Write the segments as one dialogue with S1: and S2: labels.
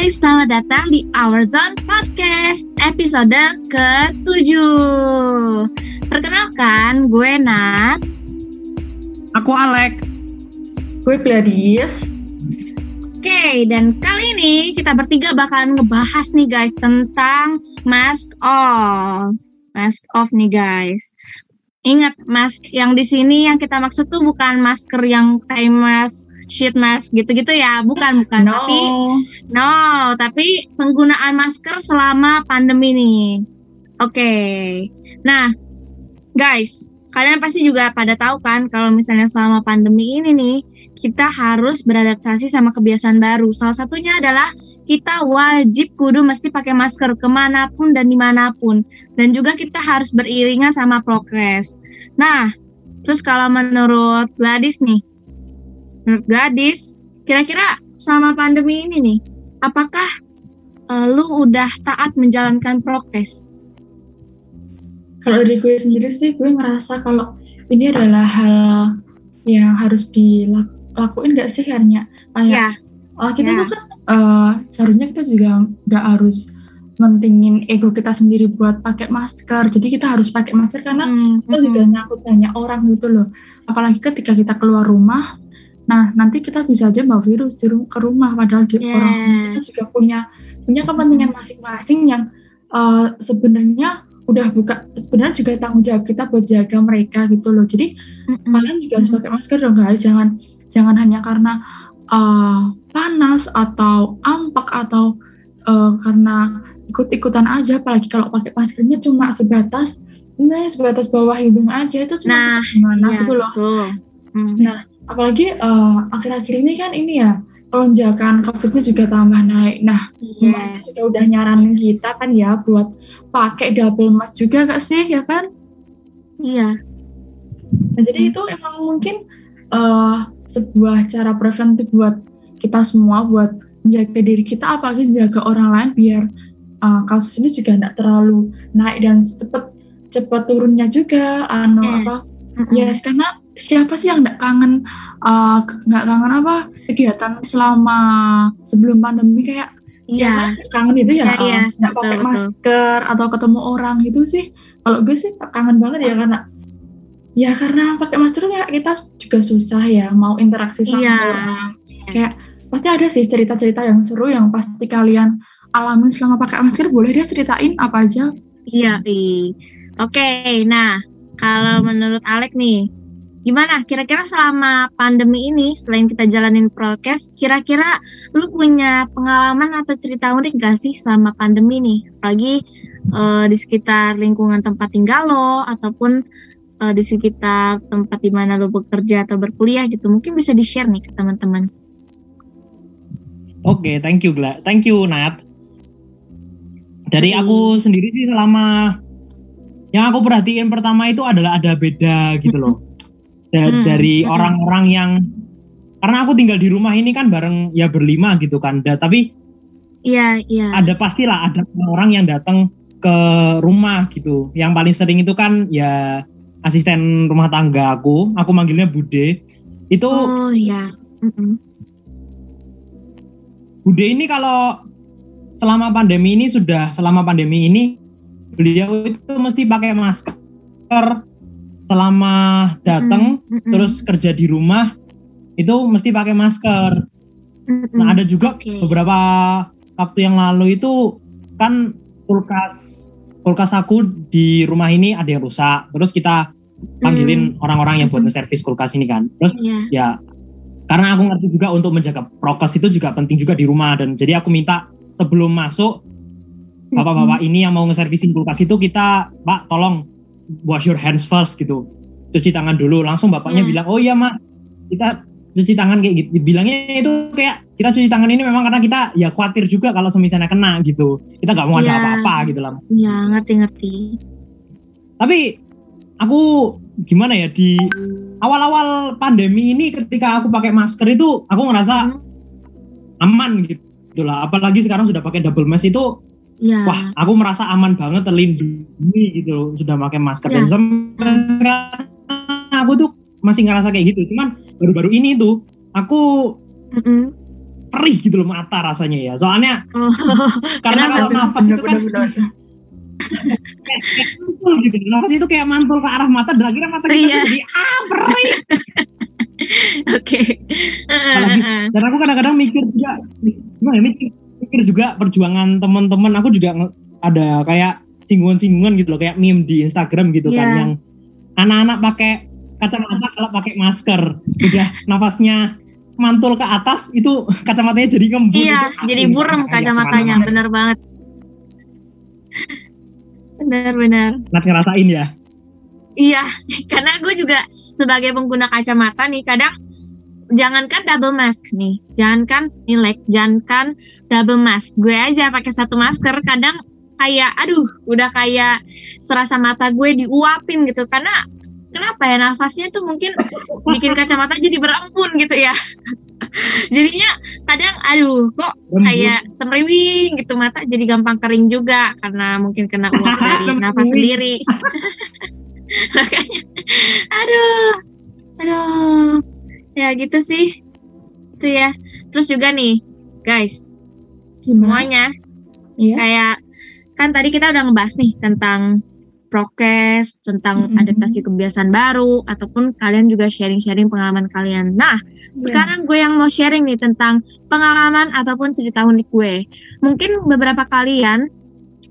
S1: guys, selamat datang di Our Zone Podcast episode ke-7 Perkenalkan, gue Nat.
S2: Aku Alek.
S3: Gue Gladys.
S1: Oke, dan kali ini kita bertiga bakalan ngebahas nih guys tentang mask off. Mask off nih guys. Ingat, mask yang di sini yang kita maksud tuh bukan masker yang kayak mask mask gitu-gitu ya, bukan bukan.
S3: No.
S1: Tapi no, tapi penggunaan masker selama pandemi nih. Oke. Nah, guys, kalian pasti juga pada tahu kan kalau misalnya selama pandemi ini nih kita harus beradaptasi sama kebiasaan baru. Salah satunya adalah kita wajib kudu mesti pakai masker ke mana pun dan di mana pun. Dan juga kita harus beriringan sama progres. Nah, terus kalau menurut Gladys nih, menurut Gladys, kira-kira selama pandemi ini nih, apakah eh, lu udah taat menjalankan prokes?
S3: Kalau dari gue sendiri sih gue ngerasa kalau ini adalah hal yang harus dilakuin gak sih Karnya? Kayak
S1: Ya,
S3: oh, kita
S1: ya.
S3: tuh kan eh, seharusnya kita juga gak harus mentingin ego kita sendiri buat pakai masker. Jadi kita harus pakai masker karena
S1: Hmm,
S3: kita
S1: hmm,
S3: juga nyangkut banyak orang gitu loh. Apalagi ketika kita keluar rumah, nah nanti kita bisa aja bawa virus di ru- ke rumah padahal di orang kita
S1: Yes.
S3: juga punya punya kepentingan masing-masing yang eh, sebenarnya udah buka sebenarnya juga tanggung jawab kita buat jaga mereka gitu loh. Jadi
S1: mm-mm.
S3: kalian juga harus pakai masker dong guys. Jangan jangan hanya karena eh, panas atau ampak atau eh, karena ikut-ikutan aja apalagi kalau pakai maskernya cuma sebatas nah sebatas bawah hidung aja itu cuma
S1: Nah,
S3: gimana
S1: Iya,
S3: gitu loh
S1: betul. Hmm.
S3: Apalagi eh, akhir-akhir ini kan ini ya lonjakan covidnya juga tambah naik nah
S1: Yes.
S3: kita udah nyaranin kita kan ya buat pakai double mask juga gak sih ya kan
S1: Iya.
S3: Nah, jadi itu emang mungkin eh, sebuah cara preventif buat kita semua buat menjaga diri kita apalagi menjaga orang lain biar eh, kasus ini juga tidak terlalu naik dan cepet cepet turunnya juga anu apa
S1: Yes. Mm-mm.
S3: yes karena siapa sih yang nggak kangen eh, nggak kangen apa kegiatan selama sebelum pandemi kayak
S1: Iya.
S3: ya kangen itu ya eh, nggak
S1: Betul,
S3: pakai
S1: betul.
S3: masker atau ketemu orang gitu sih kalau gue sih kangen banget ya karena ya karena pakai masker kayak kita juga susah ya mau interaksi sama
S1: Iya.
S3: orang
S1: Yes.
S3: kayak pasti ada sih cerita-cerita yang seru yang pasti kalian alamin selama pakai masker boleh dia ceritain apa aja
S1: Iya. Oke, nah kalau menurut Alek nih, gimana? Kira-kira selama pandemi ini, selain kita jalanin prokes, kira-kira lu punya pengalaman atau cerita unik gak sih selama pandemi nih? Apalagi eh, di sekitar lingkungan tempat tinggal lo, ataupun eh, di sekitar tempat di mana lo bekerja atau berkuliah gitu. Mungkin bisa di-share nih ke teman-teman.
S2: Oke, thank you Gla. Thank you Nat. Dari
S1: Hmm.
S2: aku sendiri sih selama yang aku perhatiin pertama itu adalah ada beda gitu loh. Da-
S1: Hmm.
S2: Dari
S1: Hmm.
S2: orang-orang yang karena aku tinggal di rumah ini kan bareng ya berlima gitu kan. Da- tapi
S1: Iya, iya.
S2: ada pastilah ada orang yang datang ke rumah gitu. Yang paling sering itu kan ya asisten rumah tangga aku. Aku manggilnya Bude. Itu
S1: Oh, iya. Mm-mm.
S2: Bude ini kalau selama pandemi ini sudah selama pandemi ini beliau itu mesti pakai masker selama datang
S1: Mm-mm.
S2: terus kerja di rumah itu mesti pakai masker.
S1: Mm-mm.
S2: Nah ada juga
S1: Oke.
S2: beberapa waktu yang lalu itu kan kulkas kulkas aku di rumah ini ada yang rusak. Terus kita panggilin orang-orang yang buat nge-service kulkas ini kan. Terus
S1: Iya.
S2: ya karena aku ngerti juga untuk menjaga prokes itu juga penting juga di rumah dan jadi aku minta sebelum masuk bapak-bapak ini yang mau nge-servicing kulkas itu kita pak tolong wash your hands first gitu cuci tangan dulu langsung bapaknya
S1: Iya.
S2: bilang oh iya mas kita cuci tangan kayak gitu bilangnya itu kayak kita cuci tangan ini memang karena kita ya khawatir juga kalau semisalnya kena gitu kita nggak mau ada
S1: Iya.
S2: apa-apa gitu lah
S1: Iya, ngerti-ngerti.
S2: tapi aku gimana ya di awal-awal pandemi ini ketika aku pakai masker itu aku ngerasa
S1: Hmm.
S2: aman gitu lah apalagi sekarang sudah pakai double mask itu
S1: Iya.
S2: wah aku merasa aman banget terlindungi gitu loh, sudah pakai masker
S1: Ya.
S2: dan sampai sekarang aku tuh masih ngerasa kayak gitu cuman baru-baru ini tuh aku
S1: Mm-mm.
S2: perih gitu loh mata rasanya ya. Soalnya
S1: Oh,
S2: karena kalau nafas itu kan mantul gitu. Nafas itu kayak mantul ke arah mata dan akhirnya mata kita
S1: Iya.
S2: jadi ah perih.
S1: Oke.
S2: Apalagi- Dan aku kadang-kadang mikir juga gimana ya, mikir, mikir juga perjuangan teman-teman. Aku juga ada kayak singgungan-singgungan gitu loh kayak meme di Instagram gitu kan
S1: Iya.
S2: yang anak-anak pakai kacamata kalau pakai masker udah nafasnya mantul ke atas itu kacamatanya jadi ngembun
S1: Iya,
S2: Itu
S1: jadi burem kacamatanya, bener banget. Bener-bener.
S2: Nat ngerasain ya
S1: Iya, karena gue juga sebagai pengguna kacamata nih kadang jangankan double mask nih, jangankan nilek, jangankan double mask. Gue aja pakai satu masker. Kadang kayak aduh, udah kayak serasa mata gue diuapin gitu. Karena kenapa ya nafasnya tuh mungkin bikin kacamata jadi berembun gitu ya. Jadinya kadang aduh kok kayak semriwing gitu. Mata jadi gampang kering juga karena mungkin kena uap dari nafas sendiri. Makanya aduh aduh ya gitu sih itu ya terus juga nih guys
S3: Gimana?
S1: semuanya
S3: Iya.
S1: kayak kan tadi kita udah ngebahas nih tentang prokes tentang
S3: Mm-mm.
S1: adaptasi kebiasaan baru ataupun kalian juga sharing-sharing pengalaman kalian nah
S3: Iya.
S1: sekarang gue yang mau sharing nih tentang pengalaman ataupun cerita unik gue. Mungkin beberapa kalian,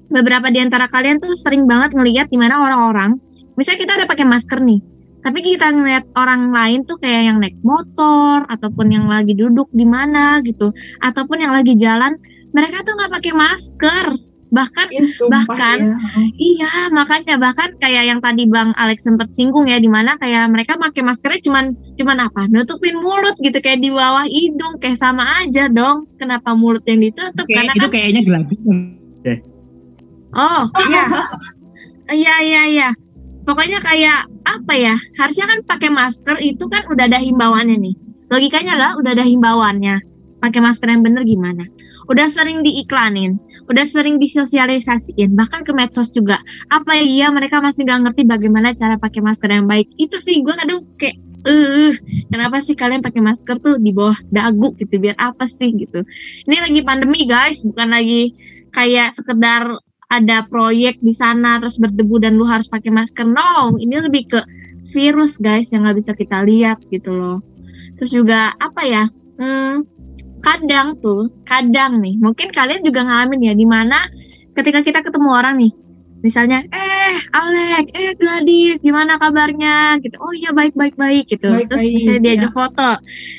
S1: beberapa di antara kalian tuh sering banget ngelihat di mana orang-orang, misalnya kita udah pakai masker nih, tapi kita ngeliat orang lain tuh kayak yang naik motor ataupun yang lagi duduk di mana gitu, ataupun yang lagi jalan, mereka tuh nggak pakai masker. Bahkan
S3: sumpah
S1: Bahkan,
S3: ya.
S1: Iya, makanya bahkan kayak yang tadi Bang Alex sempat singgung ya di mana kayak mereka pakai maskernya cuman cuman apa? Nutupin mulut gitu kayak di bawah hidung kayak sama aja dong. Kenapa mulut yang ditutup?
S2: Kayak
S1: Karena
S2: itu
S1: kan
S2: kayaknya gratisan
S1: oh, iya. Iya, iya, iya. Pokoknya kayak apa ya? Harusnya kan pakai masker itu kan udah ada himbauannya nih. Logikanya lah udah ada himbauannya. Pakai masker yang bener gimana? Udah sering diiklanin, udah sering disosialisasiin, bahkan ke medsos juga apa iya mereka masih nggak ngerti bagaimana cara pakai masker yang baik itu sih gue kadang kayak eh kenapa sih kalian pakai masker tuh di bawah dagu gitu biar apa sih gitu ini lagi pandemi guys bukan lagi kayak sekedar ada proyek di sana terus berdebu dan lu harus pakai masker. No ini lebih ke virus guys yang nggak bisa kita lihat gitu loh. Terus juga apa ya hmm, kadang tuh kadang nih mungkin kalian juga ngalamin ya di mana ketika kita ketemu orang nih misalnya eh Alek eh Gladys gimana kabarnya? Gitu oh iya baik baik baik gitu.
S3: Baik,
S1: terus
S3: baik,
S1: misalnya
S3: ya.
S1: diajak foto.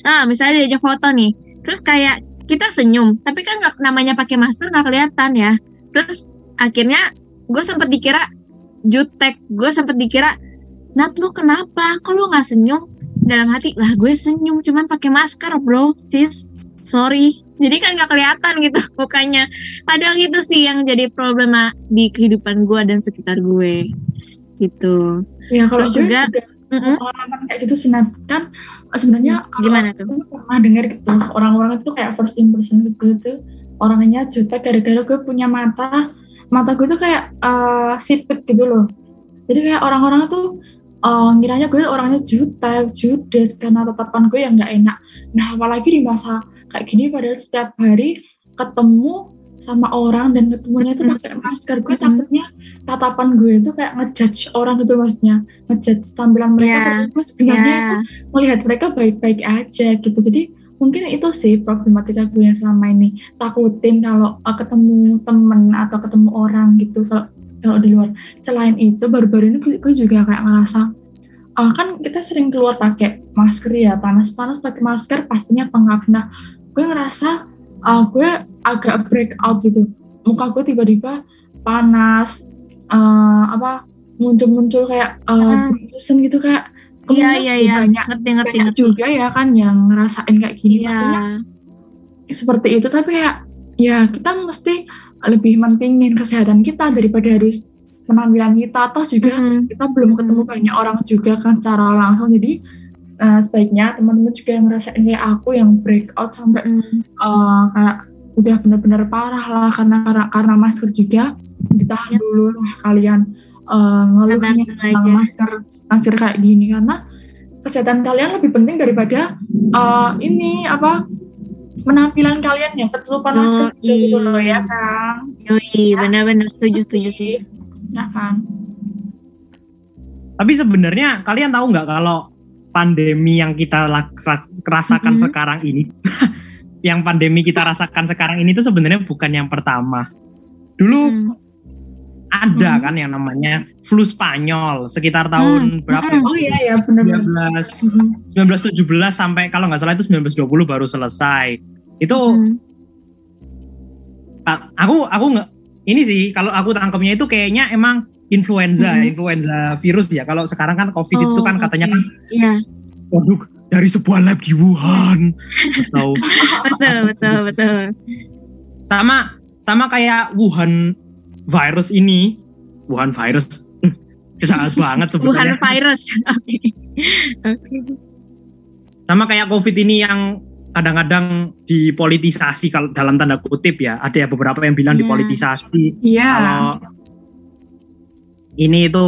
S1: Nah misalnya diajak foto nih terus kayak kita senyum tapi kan nggak namanya pakai masker nggak kelihatan ya. Terus akhirnya gue sempet dikira jutek. Gue sempet dikira Nat lu kenapa? Kok lu nggak senyum? Dalam hati lah gue senyum cuman pakai masker bro. Sis sorry. Jadi kan nggak kelihatan gitu mukanya. Padahal itu sih yang jadi problema di kehidupan gue dan sekitar gue. Gitu.
S3: Ya kalau
S1: Terus juga-
S3: juga, pengalaman kayak gitu sih kan sebenarnya kalau
S1: gimana tuh?
S3: pernah dengar gitu. Orang-orang itu kayak first impression gue tuh orangnya jutek gara-gara gue punya mata mata gue tuh kayak eh, sipit gitu loh. Jadi kayak orang-orang tuh eh, ngiranya gue orangnya jutek judes karena tatapan gue yang nggak enak. Nah apalagi di masa kayak gini padahal setiap hari ketemu sama orang dan ketemunya itu pakai masker gue
S1: Mm-mm.
S3: takutnya tatapan gue itu kayak ngejudge orang gitu maksudnya. Ngejudge tampilan mereka
S1: Iya.
S3: padahal gue sebenarnya itu
S1: ya
S3: melihat mereka baik-baik aja gitu. Jadi mungkin itu sih problematika gue yang selama ini takutin kalau uh, ketemu temen atau ketemu orang gitu kalau kalau di luar. Selain itu baru-baru ini gue, gue juga kayak ngerasa uh, kan kita sering keluar pakai masker ya panas-panas pakai masker pastinya pengap nah gue ngerasa uh, gue agak break out gitu. Muka gue tiba-tiba panas uh, apa muncul-muncul kayak uh,
S1: Hmm.
S3: gitu kayak
S1: iya iya
S3: juga
S1: iya.
S3: banyak
S1: ngerti ngerti
S3: banyak
S1: ngerti.
S3: juga ya kan yang ngerasain kayak gini.
S1: Iya.
S3: Pastinya seperti itu tapi ya ya kita mesti lebih mentingin kesehatan kita daripada harus penampilan kita. Atau juga
S1: Mm-mm.
S3: kita belum ketemu banyak orang juga kan secara langsung. Jadi eh, sebaiknya teman-teman juga yang ngerasain kayak aku yang breakout sampai
S1: Mm-mm.
S3: eh, kayak udah bener-bener parah lah karena karena, karena masker juga. Ditahan
S1: Yap.
S3: dulu lah kalian eh, ngeluhnya tentang masker masker kayak gini karena kesehatan kalian lebih penting daripada eh, ini apa penampilan kalian yang ketutupan
S1: Oh,
S3: masker juga gitu
S1: iya.
S3: loh ya kan
S1: Yoi, benar-benar setuju setuju sih.
S3: ya kan
S2: Tapi sebenarnya kalian tahu nggak kalau pandemi yang kita rasakan
S1: Mhm.
S2: sekarang ini, yang pandemi kita rasakan sekarang ini tuh sebenarnya bukan yang pertama. Dulu
S1: Hmm.
S2: Ada
S3: Mhm.
S2: kan yang namanya flu Spanyol sekitar tahun berapa?
S1: Mhm.
S3: oh iya ya benar-benar
S2: 19
S3: Mm-mm.
S2: 1917 sampai kalau nggak salah itu 1920 baru selesai. Itu
S1: Hmm.
S2: aku aku nggak ini sih kalau aku tangkapnya itu kayaknya emang influenza,
S3: Mhm.
S2: influenza virus ya. Kalau sekarang kan COVID
S1: Oh,
S2: itu kan katanya kan
S1: Iya,
S2: produk dari sebuah lab di Wuhan atau
S1: betul betul betul.
S2: sama sama kayak Wuhan virus ini Wuhan virus Hmm, susah banget
S1: Wuhan
S2: sebetulnya
S1: virus. Oke. Oke.
S2: sama kayak COVID ini yang kadang-kadang dipolitisasi kalau dalam tanda kutip ya ada ya beberapa yang bilang
S1: Iya.
S2: dipolitisasi
S3: iya
S2: kalau ini itu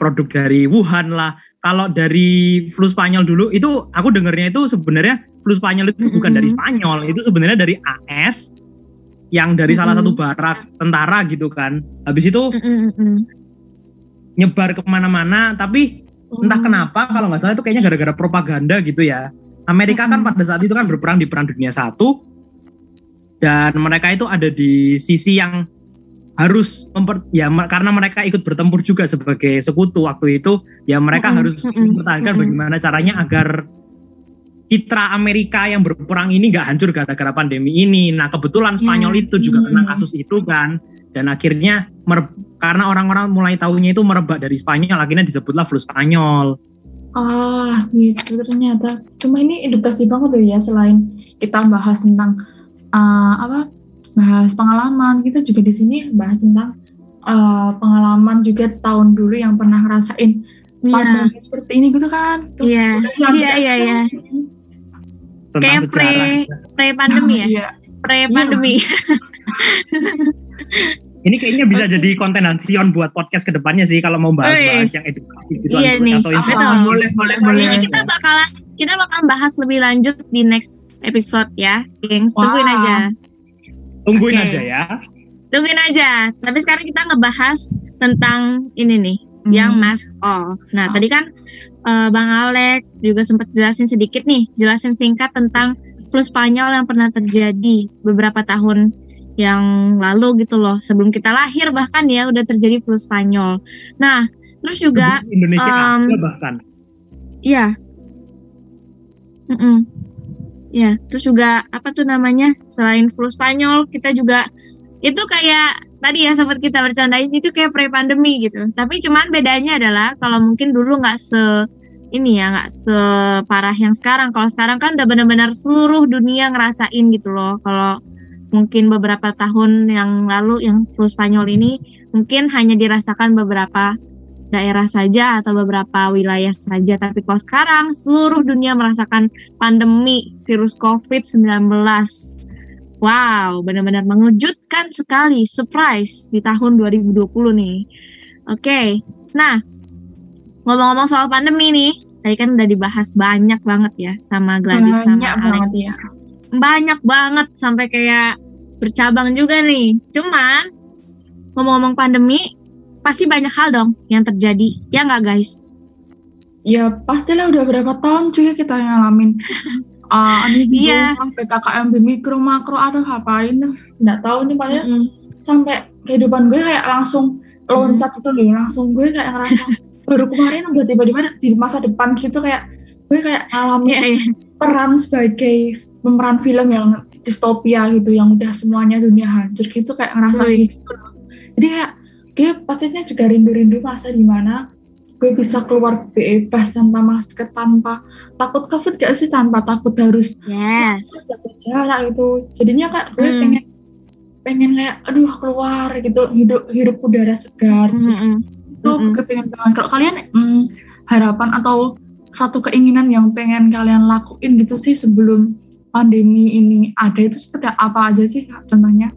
S2: produk dari Wuhan lah kalau dari flu Spanyol dulu itu aku dengarnya itu sebenarnya flu Spanyol itu bukan
S1: Mm-mm.
S2: dari Spanyol itu sebenarnya dari AS yang dari salah
S1: Mm-mm.
S2: satu barak tentara gitu kan habis itu
S1: Mm, mm, mm.
S2: nyebar ke mana-mana tapi entah
S3: Oh.
S2: kenapa kalau nggak salah itu kayaknya gara-gara propaganda gitu ya Amerika kan
S3: Mm-mm.
S2: pada saat itu kan berperang di perang dunia satu dan mereka itu ada di sisi yang harus memper, ya karena mereka ikut bertempur juga sebagai sekutu waktu itu ya mereka
S1: Mm-mm,
S2: harus
S1: mm-mm,
S2: mempertahankan
S1: mm-mm.
S2: bagaimana caranya agar citra Amerika yang berperang ini nggak hancur gara-gara pandemi ini. Nah kebetulan Spanyol
S1: Ya,
S2: itu juga kena
S3: hmm.
S2: kasus itu kan dan akhirnya karena orang-orang mulai tahunya itu merebak dari Spanyol akhirnya disebutlah flu Spanyol.
S3: Ah, gitu ternyata. Cuma ini edukasi banget loh ya selain kita bahas tentang ah, apa? Bahas pengalaman, kita juga di sini bahas tentang ah, pengalaman juga tahun dulu yang pernah ngerasain
S1: Iya.
S3: pandemi seperti ini gitu kan.
S1: Iya. Iya, iya,
S3: aja.
S1: iya.
S2: Tentang
S1: Kayak
S2: sejarah.
S1: pre pre pandemi ya.
S3: Iya.
S1: Pre pandemi.
S2: Ini kayaknya bisa
S1: Oke.
S2: jadi konten Hansion buat podcast ke depannya sih kalau mau bahas-bahas yang edukasi gitu
S1: Iya nih.
S2: atau info.
S1: Betul.
S3: boleh, boleh, boleh.
S1: Ini kita bakalan kita bakal bahas lebih lanjut di next episode ya. Gengs, tungguin
S3: Wow.
S1: aja.
S2: Tungguin
S1: Oke.
S2: aja ya.
S1: Tungguin aja. Tapi sekarang kita ngebahas tentang ini nih,
S3: Hmm.
S1: yang mask off. Nah,
S3: Oh.
S1: tadi kan eh, Bang Alek juga sempat jelasin sedikit nih, jelasin singkat tentang flu Spanyol yang pernah terjadi beberapa tahun yang lalu gitu loh. Sebelum kita lahir bahkan ya udah terjadi flu Spanyol. Nah, terus juga
S2: Indonesia
S1: um,
S2: bahkan.
S1: Iya. Mm-mm. Iya, terus juga apa tuh namanya? Selain flu Spanyol, kita juga itu kayak tadi ya sempat kita bercandain itu kayak pre pandemi gitu. Tapi cuman bedanya adalah kalau mungkin dulu nggak se ini ya nggak separah yang sekarang. Kalau sekarang kan udah benar-benar seluruh dunia ngerasain gitu loh. Kalau mungkin beberapa tahun yang lalu yang flu Spanyol ini mungkin hanya dirasakan beberapa daerah saja atau beberapa wilayah saja. Tapi kalau sekarang seluruh dunia merasakan pandemi virus COVID-19. Wow, benar-benar mengejutkan sekali, surprise di tahun 2020 nih. Oke, nah ngomong-ngomong soal pandemi nih, tadi kan udah dibahas banyak banget ya sama Gladys
S3: Banyak
S1: sama Alex
S3: banget ya.
S1: banyak banget sampai kayak bercabang juga nih. Cuman ngomong-ngomong pandemi, pasti banyak hal dong yang terjadi, ya nggak guys?
S3: Ya pastilah udah berapa tahun juga kita ngalamin ah ini
S1: Iya.
S3: PKKM mikro makro aduh ngapain nggak tahu nih paling
S1: Mm-mm.
S3: sampai kehidupan gue kayak langsung loncat itu loh langsung gue kayak ngerasa baru kemarin udah tiba-tiba di masa depan gitu kayak gue kayak ngalamin
S1: Iya, iya.
S3: peran sebagai pemeran film yang distopia gitu yang udah semuanya dunia hancur gitu kayak ngerasa
S1: Wih.
S3: gitu loh. jadi kayak gue pastinya juga rindu-rindu masa di mana gue bisa keluar bebas tanpa masker tanpa takut covid gak sih tanpa takut harus
S1: Yes.
S3: jaga jarak gitu jadinya kak gue
S1: Hmm.
S3: pengen pengen kayak aduh keluar gitu hidup hidup udara segar gitu.
S1: Mm-mm.
S3: itu
S1: Mm-mm.
S3: gue pengen banget kalau kalian hmm, harapan atau satu keinginan yang pengen kalian lakuin gitu sih sebelum pandemi ini ada itu seperti apa aja sih Kak, contohnya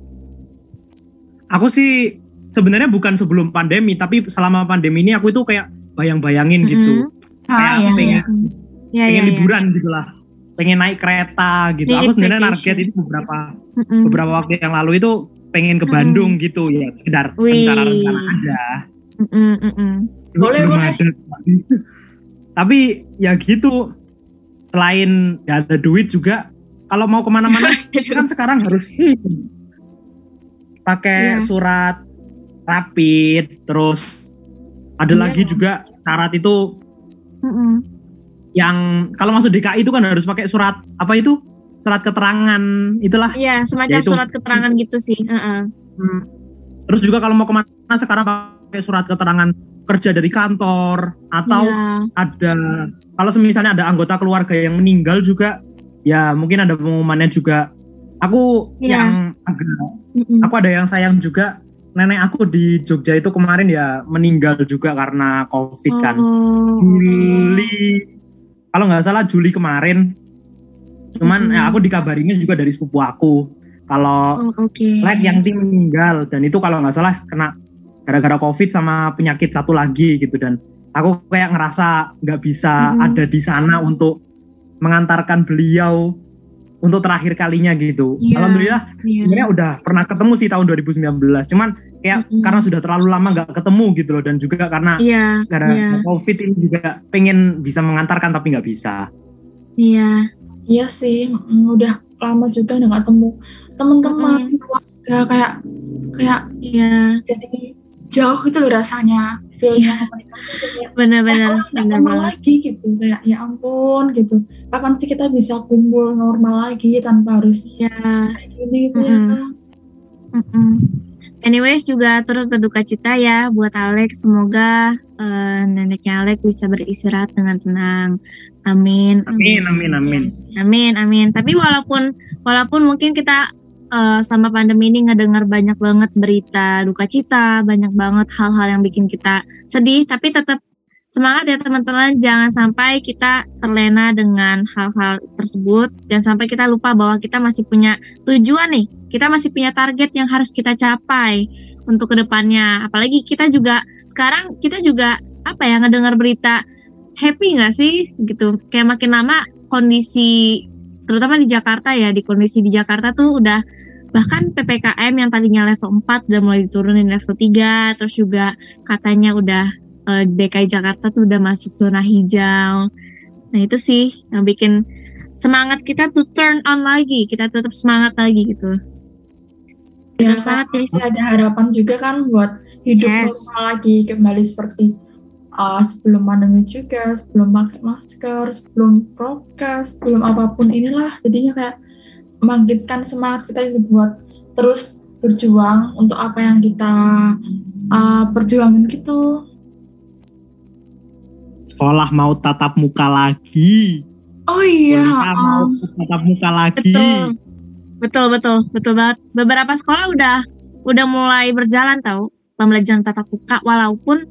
S2: Aku sih sebenarnya bukan sebelum pandemi, tapi selama pandemi ini aku itu kayak bayang-bayangin gitu.
S1: Mm-mm.
S2: Kayak
S3: iya,
S2: pengen
S1: Iya,
S2: pengen
S1: iya, iya.
S2: liburan gitu lah. pengen naik kereta gitu.
S1: Need
S2: Aku sebenarnya target itu beberapa
S1: Mm-mm.
S2: beberapa waktu yang lalu itu pengen ke
S1: Mm.
S2: Bandung gitu ya, sekedar rencana-rencana aja.
S1: Mm-mm, mm-mm.
S3: Boleh,
S2: Belum
S3: boleh.
S2: ada. Tapi ya gitu, selain gak ada duit juga, kalau mau ke mana-mana kan sekarang harus pakai
S1: Iya.
S2: surat rapid, terus ada
S3: Iya.
S2: lagi juga syarat itu
S1: Mm-mm.
S2: yang kalau masuk DKI itu kan harus pakai surat apa itu surat keterangan itulah
S1: Iya, semacam
S2: Ya, itu.
S1: surat keterangan gitu sih. Heeh.
S2: Hmm. terus juga kalau mau ke mana sekarang pakai surat keterangan kerja dari kantor atau
S1: Iya.
S2: ada kalau misalnya ada anggota keluarga yang meninggal juga ya mungkin ada pengumumannya juga aku
S1: Iya.
S2: yang agak aku ada yang sayang juga nenek aku di Jogja itu kemarin ya meninggal juga karena covid kan.
S1: Oh,
S2: Juli. Kalau nggak salah Juli kemarin. Cuman ya aku dikabarinnya juga dari sepupu aku. Kalau
S1: Oh.
S2: Lek yang tim meninggal dan itu kalau nggak salah kena gara-gara covid sama penyakit satu lagi gitu dan aku kayak ngerasa nggak bisa
S1: Hmm.
S2: ada di sana untuk mengantarkan beliau untuk terakhir kalinya gitu.
S1: Iya.
S2: Alhamdulillah
S1: Iya.
S2: sebenarnya udah pernah ketemu sih tahun 2019 cuman kayak
S1: Mm-mm.
S2: karena sudah terlalu lama nggak ketemu gitu loh dan juga karena
S1: Iya.
S2: gara
S1: Iya.
S2: covid ini juga pengen bisa mengantarkan tapi nggak bisa.
S1: Iya.
S3: Iya sih, mm, udah lama juga udah nggak temu teman-teman, keluarga kayak kayak
S1: Iya.
S3: jadi jauh gitu loh rasanya
S1: Iya.
S3: mereka tuh kayak
S1: Benar-benar.
S3: eh,
S1: banget.
S3: lagi gitu kayak ya ampun gitu kapan sih kita bisa kumpul normal lagi tanpa harus
S1: Iya.
S3: kayak gini gitu ya
S1: Mm-mm.
S3: kan
S1: Mm-mm. Anyways juga turut berduka cita ya buat Alex. Semoga eh, neneknya Alex bisa beristirahat dengan tenang. Amin.
S2: Amin amin amin.
S1: Amin, amin. Tapi walaupun walaupun mungkin kita eh, sama pandemi ini ngedengar banyak banget berita duka cita, banyak banget hal-hal yang bikin kita sedih, tapi tetap semangat ya teman-teman. Jangan sampai kita terlena dengan hal-hal tersebut. Jangan sampai kita lupa bahwa kita masih punya tujuan nih. Kita masih punya target yang harus kita capai untuk ke depannya. Apalagi kita juga sekarang kita juga apa ya ngedengar berita happy nggak sih gitu kayak makin lama kondisi terutama di Jakarta ya di kondisi di Jakarta tuh udah bahkan PPKM yang tadinya level 4 udah mulai diturunin level 3 terus juga katanya udah eh, DKI Jakarta tuh udah masuk zona hijau. Nah itu sih yang bikin semangat kita tuh turn on lagi. Kita tetap semangat lagi gitu.
S3: Ya
S1: guys.
S3: masih ada harapan juga kan buat hidup
S1: Yes.
S3: normal lagi kembali seperti uh, sebelum pandemi juga sebelum pakai masker sebelum prokes sebelum apa pun inilah. Jadinya kayak membangkitkan semangat kita itu buat terus berjuang untuk apa yang kita uh, perjuangin gitu.
S2: Sekolah mau tatap muka lagi.
S3: oh iya
S2: Kuliah mau tatap muka lagi.
S1: betul. Betul betul. Betul banget. Beberapa sekolah udah udah mulai berjalan tau pembelajaran tatap muka walaupun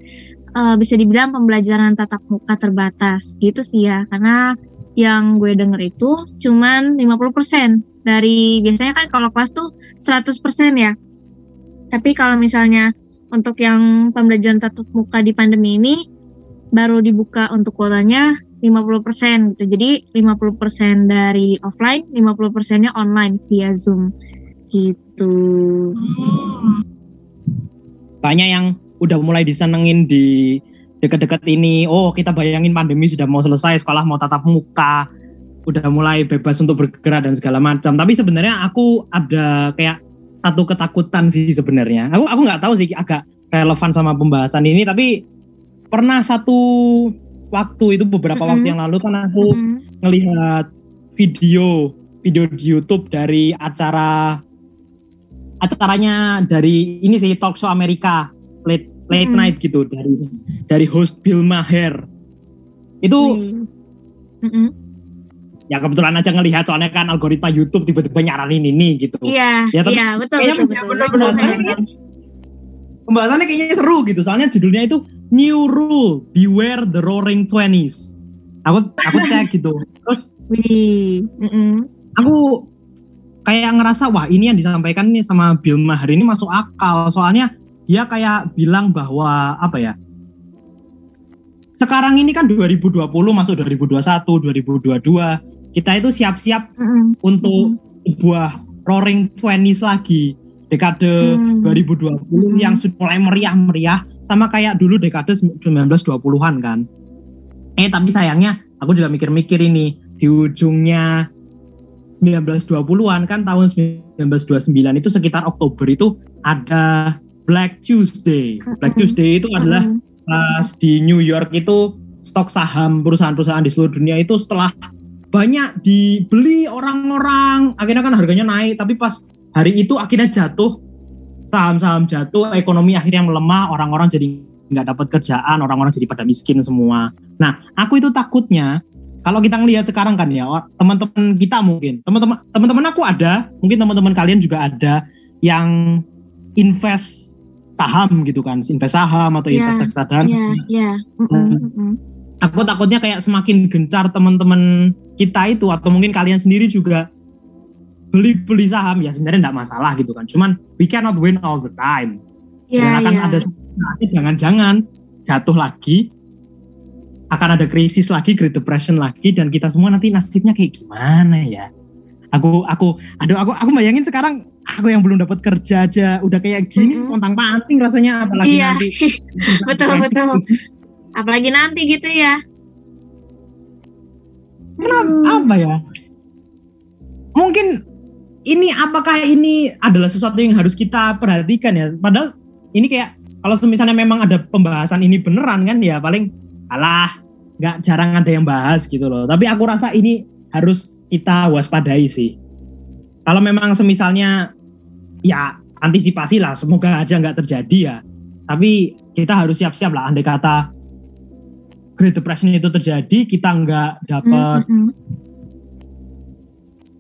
S1: eh, bisa dibilang pembelajaran tatap muka terbatas. Gitu sih ya karena yang gue denger itu cuman 50% dari biasanya kan kalau kelas tuh 100% ya tapi kalau misalnya untuk yang pembelajaran tatap muka di pandemi ini baru dibuka untuk kuotanya 50% gitu. Jadi 50% dari offline, 50%-nya online via Zoom gitu.
S2: Banyak yang udah mulai disenengin di deket-deket ini. Oh, kita bayangin pandemi sudah mau selesai, sekolah mau tatap muka, udah mulai bebas untuk bergerak dan segala macam. Tapi sebenarnya aku ada kayak satu ketakutan sih sebenarnya. Aku aku nggak tahu sih agak relevan sama pembahasan ini, tapi pernah satu waktu itu beberapa
S1: Mm-mm.
S2: waktu yang lalu kan aku
S1: Mm-mm.
S2: ngelihat video video di YouTube dari acara acaranya dari ini sih talk show Amerika late
S1: Mm-mm.
S2: night gitu dari dari host Bill Maher itu
S1: Wih. Mm-mm.
S2: ya kebetulan aja ngelihat soalnya kan algoritma YouTube tiba-tiba nyaranin ini gitu
S1: Iya,
S2: Ya, tapi
S1: iya betul
S2: kayaknya
S1: betul betul.
S3: benar-benar
S1: Betul,
S2: benar.
S1: betul.
S2: pembahasannya kayaknya seru gitu soalnya judulnya itu New Rule Beware the Roaring Twenties aku aku cek gitu terus
S1: Wih. Mm-mm.
S2: aku kayak ngerasa wah ini yang disampaikan nih sama Bill Maher ini masuk akal soalnya dia kayak bilang bahwa apa ya sekarang ini kan 2020 masuk 2021 2022 kita itu siap-siap
S1: Mm-mm.
S2: untuk sebuah roaring 20s lagi dekade
S1: Hmm.
S2: 2020
S1: Hmm.
S2: yang sudah mulai meriah-meriah sama kayak dulu dekade 1920-an kan. Eh tapi sayangnya aku juga mikir-mikir ini di ujungnya 1920-an kan tahun 1929 itu sekitar Oktober itu ada Black Tuesday. Black. Tuesday itu adalah pas di New York itu stok saham perusahaan-perusahaan di seluruh dunia itu setelah banyak dibeli orang-orang akhirnya kan harganya naik tapi pas hari itu akhirnya jatuh saham-saham jatuh ekonomi akhirnya melemah orang-orang jadi nggak dapat kerjaan orang-orang jadi pada miskin semua nah aku itu takutnya kalau kita ngelihat sekarang kan ya teman-teman kita mungkin teman-teman teman-teman aku ada mungkin teman-teman kalian juga ada yang invest saham gitu kan invest saham atau
S1: Iya,
S2: invest reksadana
S1: Iya, iya. Mm-mm, mm-mm.
S2: aku takutnya kayak semakin gencar teman-teman kita itu atau mungkin kalian sendiri juga beli-beli saham ya sebenarnya enggak masalah gitu kan cuman we cannot win all the time
S1: Iya,
S2: dan akan
S1: iya.
S2: ada jangan-jangan jatuh lagi akan ada krisis lagi Great Depression lagi dan kita semua nanti nasibnya kayak gimana ya aku aku aduh aku aku bayangin sekarang aku yang belum dapat kerja aja udah kayak gini
S1: Mm-mm.
S2: kontang panting rasanya apalagi
S1: Iya.
S2: nanti
S1: Betul, betul. Apalagi nanti gitu ya.
S2: Kenapa apa ya? Mungkin ini apakah ini adalah sesuatu yang harus kita perhatikan ya? Padahal ini kayak kalau misalnya memang ada pembahasan ini beneran kan ya paling alah nggak jarang ada yang bahas gitu loh. Tapi aku rasa ini harus kita waspadai sih. Kalau memang semisalnya ya antisipasi lah, semoga aja nggak terjadi ya. Tapi kita harus siap-siap lah. Andai kata Great Depression itu terjadi, kita nggak dapat
S1: Mm-mm.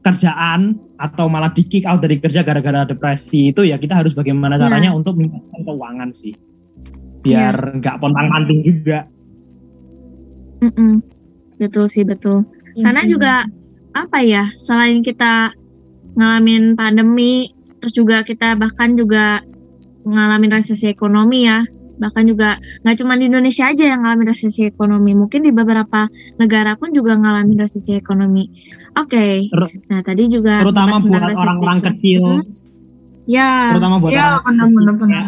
S2: kerjaan atau malah di kick out dari kerja gara-gara depresi itu ya kita harus bagaimana
S1: Iya.
S2: caranya untuk meningkatkan keuangan sih biar nggak pontang-panting juga
S1: Mm-mm. Betul sih, betul. Karena juga apa ya, selain kita ngalamin pandemi, terus juga kita bahkan juga ngalamin resesi ekonomi ya. Bahkan juga nggak cuma di Indonesia aja yang ngalamin resesi ekonomi, mungkin di beberapa negara pun juga ngalamin resesi ekonomi. Oke.
S2: Ter-
S1: Nah, tadi juga
S2: terutama buat orang-orang kecil
S1: Mm, Ya,
S2: terutama buat
S3: ya
S2: orang
S3: benar-benar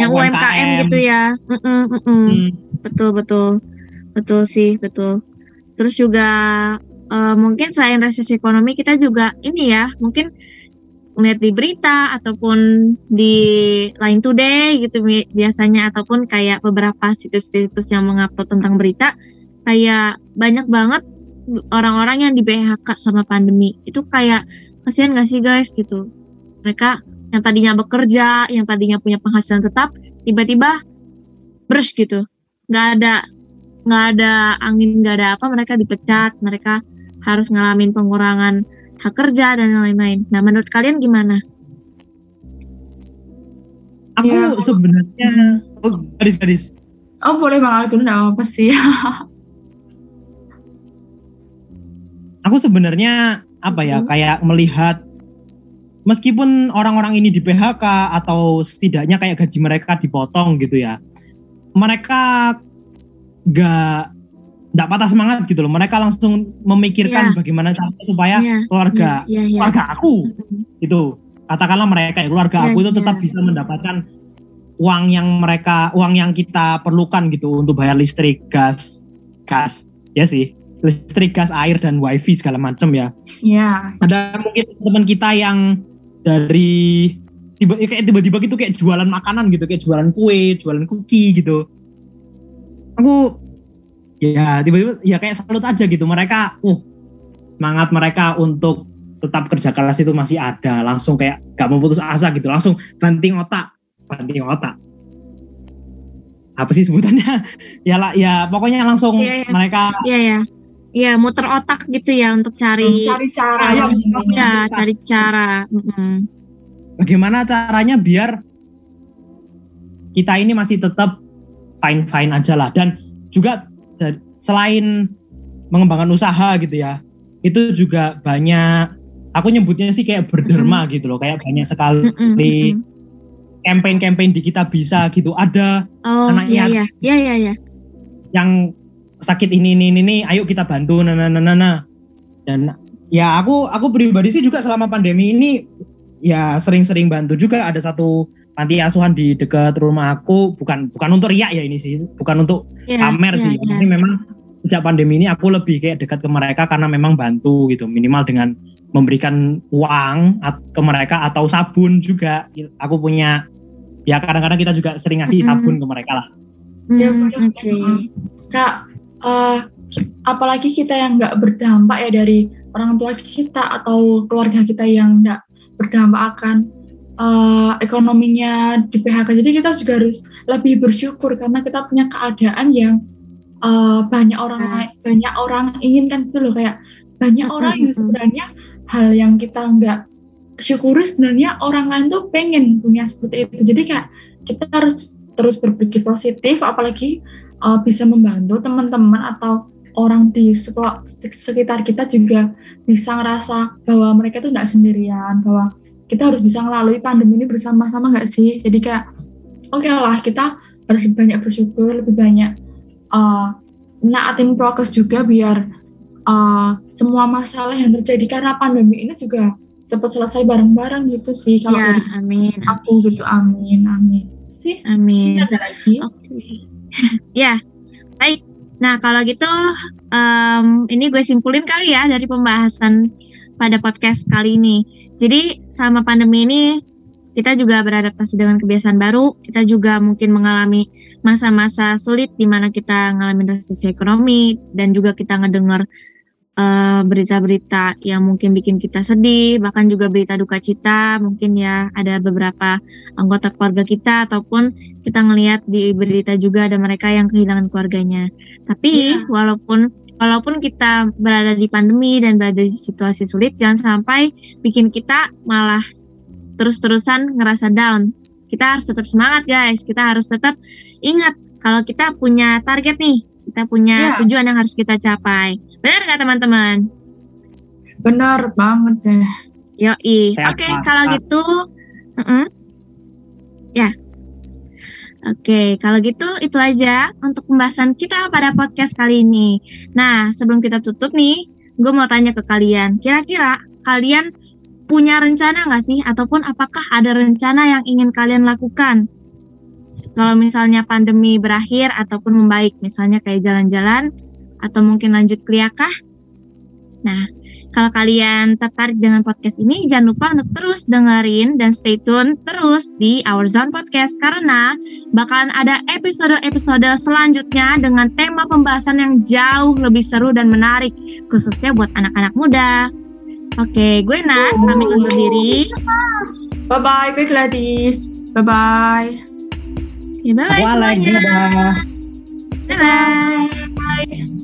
S1: yang UMKM gitu ya. Mm-mm, mm-mm.
S2: Hmm,
S1: Betul betul betul sih betul. Terus juga eh, mungkin selain resesi ekonomi kita juga ini ya mungkin melihat di berita ataupun di Line Today gitu bi- biasanya ataupun kayak beberapa situs-situs yang mengupload tentang berita kayak banyak banget orang-orang yang di PHK sama pandemi. Itu kayak kasihan gak sih guys gitu. Mereka yang tadinya bekerja yang tadinya punya penghasilan tetap tiba-tiba brush gitu. Nggak ada nggak ada angin nggak ada apa mereka dipecat mereka harus ngalamin pengurangan hak kerja dan lain-lain nah menurut kalian gimana
S2: aku
S3: Ya.
S2: sebenarnya oh, gadis gadis
S3: Oh boleh banget itu enggak apa-apa sih.
S2: aku sebenarnya apa ya
S1: Mhm.
S2: kayak melihat meskipun orang-orang ini di PHK atau setidaknya kayak gaji mereka dipotong gitu ya mereka nggak nggak patah semangat gitu loh mereka langsung memikirkan bagaimana caranya supaya
S1: Iya,
S2: keluarga
S1: iya, iya.
S2: keluarga aku itu katakanlah mereka ya keluarga
S1: Iya,
S2: aku itu
S1: iya.
S2: tetap bisa mendapatkan uang yang mereka uang yang kita perlukan gitu untuk bayar listrik gas gas ya sih listrik gas air dan wifi segala macam ya
S3: Iya.
S2: ada mungkin teman kita yang dari ya kayak tiba-tiba gitu kayak jualan makanan gitu kayak jualan kue jualan cookie gitu aku ya tiba-tiba ya kayak salut aja gitu. Mereka uh semangat mereka untuk tetap kerja keras itu masih ada. Langsung kayak gak mau putus asa gitu. Langsung banting otak. Banting otak. Apa sih sebutannya? Ya lah ya pokoknya langsung
S1: Iya, iya.
S2: mereka
S1: iya ya iya muter otak gitu ya untuk cari
S3: Cari cara.
S2: Ayo,
S1: ya cari cara.
S2: bagaimana caranya biar kita ini masih tetap fine fine aja lah. Dan juga da- selain mengembangkan usaha gitu ya itu juga banyak aku nyebutnya sih kayak berderma gitu loh. Kayak banyak sekali
S1: Mm-mm, mm-mm.
S2: campaign-campaign di kita bisa gitu. Ada
S1: oh
S2: anak
S1: iya iya. iya iya iya.
S2: Yang sakit ini ini ini, ini ayo kita bantu nah nah nah, nah. dan Ya aku aku pribadi sih juga selama pandemi ini ya sering-sering bantu juga ada satu panti asuhan di dekat rumah aku bukan bukan untuk riak ya ini sih bukan untuk
S1: Iya,
S2: pamer
S1: iya,
S2: sih
S1: iya.
S2: ini memang sejak pandemi ini aku lebih kayak dekat ke mereka karena memang bantu gitu minimal dengan memberikan uang ke mereka atau sabun juga aku punya ya kadang-kadang kita juga sering ngasih
S1: Mm-mm.
S2: sabun ke mereka lah
S3: Ya,
S1: Hmm,
S3: benar.
S1: Oke.
S3: Kak, eh, apalagi kita yang nggak berdampak ya dari orang tua kita atau keluarga kita yang nggak berdampak akan eh, ekonominya di PHK. Jadi kita juga harus lebih bersyukur karena kita punya keadaan yang eh, banyak orang
S1: Nah.
S3: banyak orang inginkan itu loh kayak banyak orang yang sebenarnya hal yang kita nggak syukuri sebenarnya orang lain tuh pengen punya seperti itu. Jadi kayak kita harus terus berpikir positif apalagi uh, bisa membantu teman-teman atau orang di sekitar kita juga bisa ngerasa bahwa mereka tuh nggak sendirian bahwa kita harus bisa melalui pandemi ini bersama-sama nggak sih jadi kayak oke lah kita harus lebih banyak bersyukur lebih banyak uh, naatin prokes juga biar uh, semua masalah yang terjadi karena pandemi ini juga cepat selesai bareng-bareng gitu sih kalau
S1: Ya, amin.
S3: aku gitu amin amin sih
S1: Amin.
S3: ini ada lagi
S1: Oke. ya. Nah, kalau gitu em, ini gue simpulin kali ya dari pembahasan pada podcast kali ini. Jadi, selama pandemi ini kita juga beradaptasi dengan kebiasaan baru. Kita juga mungkin mengalami masa-masa sulit di mana kita ngalamin resesi ekonomi dan juga kita ngedenger eh, berita-berita yang mungkin bikin kita sedih, bahkan juga berita duka cita. Mungkin ya ada beberapa anggota keluarga kita ataupun kita ngelihat di berita juga ada mereka yang kehilangan keluarganya. Tapi
S3: Iya.
S1: walaupun walaupun kita berada di pandemi dan berada di situasi sulit, jangan sampai bikin kita malah terus-terusan ngerasa down. Kita harus tetap semangat guys. Kita harus tetap ingat kalau kita punya target nih, kita punya
S3: Iya.
S1: tujuan yang harus kita capai. Benar nggak teman-teman?
S3: benar banget deh
S1: Yoi.
S2: Sehat,
S1: Oke,
S2: sehat.
S1: kalau gitu, mm-mm. ya. Oke, kalau gitu itu aja untuk pembahasan kita pada podcast kali ini. Nah, sebelum kita tutup nih, gue mau tanya ke kalian, kira-kira kalian punya rencana nggak sih, ataupun apakah ada rencana yang ingin kalian lakukan? Kalau misalnya pandemi berakhir ataupun membaik, misalnya kayak jalan-jalan, atau mungkin lanjut kuliah kah? Nah, kalau kalian tertarik dengan podcast ini, jangan lupa untuk terus dengerin dan stay tune terus di Our Zone Podcast karena bakalan ada episode-episode selanjutnya dengan tema pembahasan yang jauh lebih seru dan menarik, khususnya buat anak-anak muda. Oke, gue Nat, pamit undur diri.
S3: bye bye gue Gladys bye bye
S1: Ya, bye-bye semuanya. Bye-bye.
S3: bye